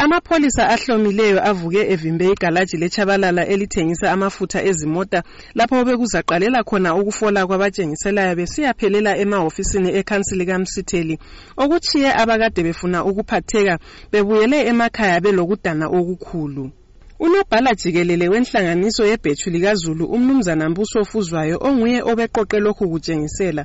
Amapholisa ahlomileyo avuke evimbe igalaji leChabalala elithengisa amafutha ezimota lapho bekuzaqalela khona ukufola kwabatshengiselayo besiyaphelela emahofisini ekhansili kaMsitheli okutshiye abakade befuna ukuphatheka bebuyele emakhaya belokudana okukhulu. Unobhala jikelele wenhlanganiso yebhethu likazulu umnumzana Mbuso Fuzwayo onguye obeqoqe lokhu kutshengisela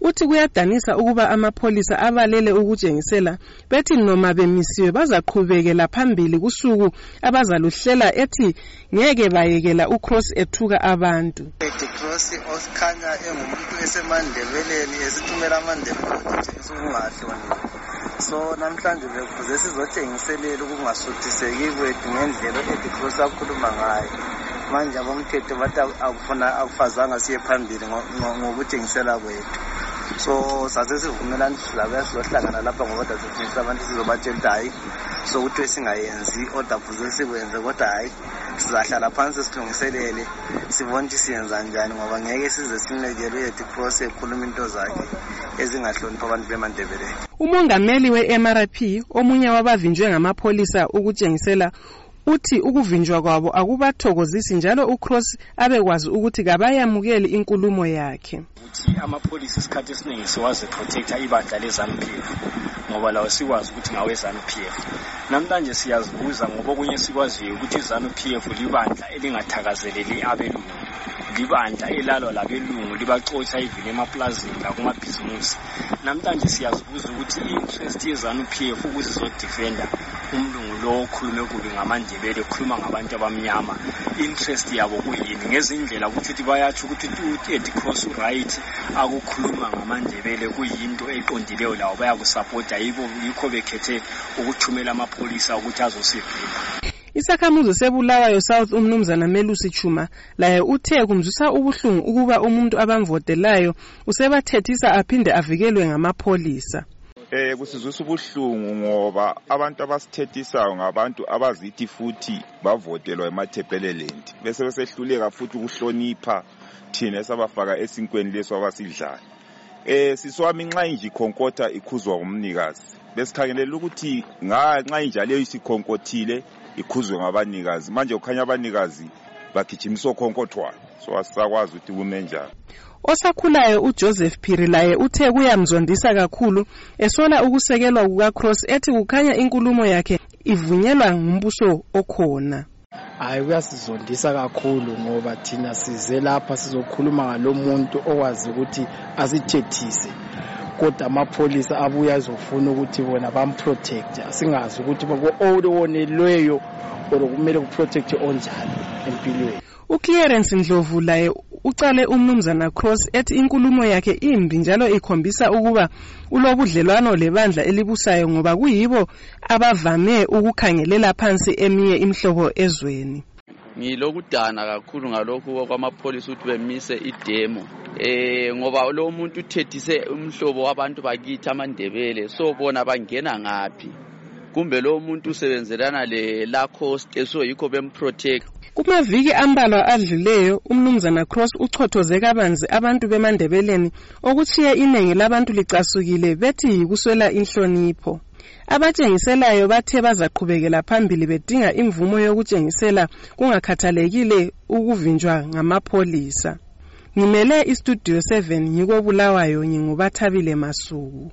uthi kuyadanisa ukuba amapholisa abalele ukutshengisela bethi noma bemisiwe bazaqhubekela phambili kusuku abazaluhlela ethi ngeke bayekela uCross ethuka abantu. Ed Cross okhanya engumuntu esemandebeleni esithumela amandebele ukutshengisa ukungahloniphi so namhlanje bekuze sizotshengiselela ukungasuthiseki kwethu ngendlela u-ed cross akhuluma ngayo. Manje abomthetho bathi akufuna akufazanga siye phambili ngokutshengisela kwethu. So sase sivumelanisa labuya sizohlangana lapha ngoba dasifundisa abantu sizobatshela ukuthi hhayi so kuthiwe singayenzi oda fuze sikwenze kodwa hhayi sizahlala phansi silungiselele sibone ukuthi siyenza njani ngoba ngeke size simlekele u-ed cross ekhuluma into zakhe ezingahloniphi abantu bemandebeleni Umongameli we-MRP omunye wabavinjwe ngamapholisa ukutshengisela uthi ukuvinjwa kwabo akubathokozisi njalo uCross abekwazi ukuthi kabayamukeli inkulumo yakhe. ukuthi amapholisa isikhathi esiningi siwazi protector ibandla leZANU-PF ngoba lawo sikwazi ukuthi ngawe ZANU-PF namhlanje siyazibuza ngoba okunye sikwaziyo ukuthi iZANU-PF libandla elingathakazeleli abelungu. Libandla elalwa labelungu libaxotsha ivile emaplazini lakumabhizimusi namhlanje siyazibuza ukuthi i-interest yeZANU-PF ukuthi izodefenda umlungu lo okhulume kubi ngamandebele ekhuluma ngabantu abamnyama interest yabo kuyini? Ngezindlela ukuthi ukuthi bayatsho ukuthi u-ed cross uright akukhuluma ngamandebele kuyinto eqondileyo lawo bayakusapota yibo yikho bekhethe ukuthumela amapholisa ukuthi azosivimba Isakhamuzi sebulawayo South umnumzana Melusi Chuma laye uthe kumzwisa ubuhlungu ukuba umuntu abamvotelayo usebathethisa aphinde avikelwe ngamapholisa. Eh kusizwisa ubuhlungu ngoba abantu abasithethisayo ngabantu abazithi futhi bavotelwa emathepeleland bese besehluleka futhi ukuhlonipha thina esabafaka esinkweni leso abasidlayo. Eh siswami nxa inje ikhonkotha ikhuzwa umnikazi besikhangelela ukuthi nxa inja leyo isikhonkotile ikhuzwe ngabanikazi. Manje kukhanya abanikazi bagijimisa okhonkotwayo so asisakwazi ukuthi kume njani Osakhulayo uJoseph Phiri laye uthe kuyamzondisa kakhulu esola ukusekelwa kukaCross ethi kukhanya inkulumo yakhe ivunyelwa ngumbuso okhona. hayi kuyasizondisa kakhulu ngoba thina size lapha sizokhuluma ngalo muntu okwazi ukuthi asithethise kodwa amapholisa abuya azofuna ukuthi bona bamprotect singazi ukuthi owonelweyo or kumele kuprotect onjani empilweni uClearance Ndlovu laye ucale umnumzana Cross ethi inkulumo yakhe imbi njalo ikhombisa ukuba ulobudlelwano lebandla elibusayo ngoba kuyibo abavame ukukhangelela phansi eminye imhlobo ezweni. ngilokudana kakhulu ngalokhu kwamapholisa ukuthi bemise idemo eh ngoba lo muntu uthethise umhlobo wabantu bakithi amandebele so bona bangena ngaphi kumbe lo muntu usebenzelana le lacost esoyikho bemprotect Kumaviki ambalwa adluleyo umnumzana Cross uchothoze kabanzi abantu bemandebeleni okuchiye iningi labantu licasukile bethi yikuswela inhlonipho. Abatshengiselayo bathe bazaqhubekela phambili bedinga imvumo yokutshengisela kungakhathalekile ukuvinjwa ngamapholisa. Ngimele istudio 7 ngikobulawayo ngingubathabile masuku.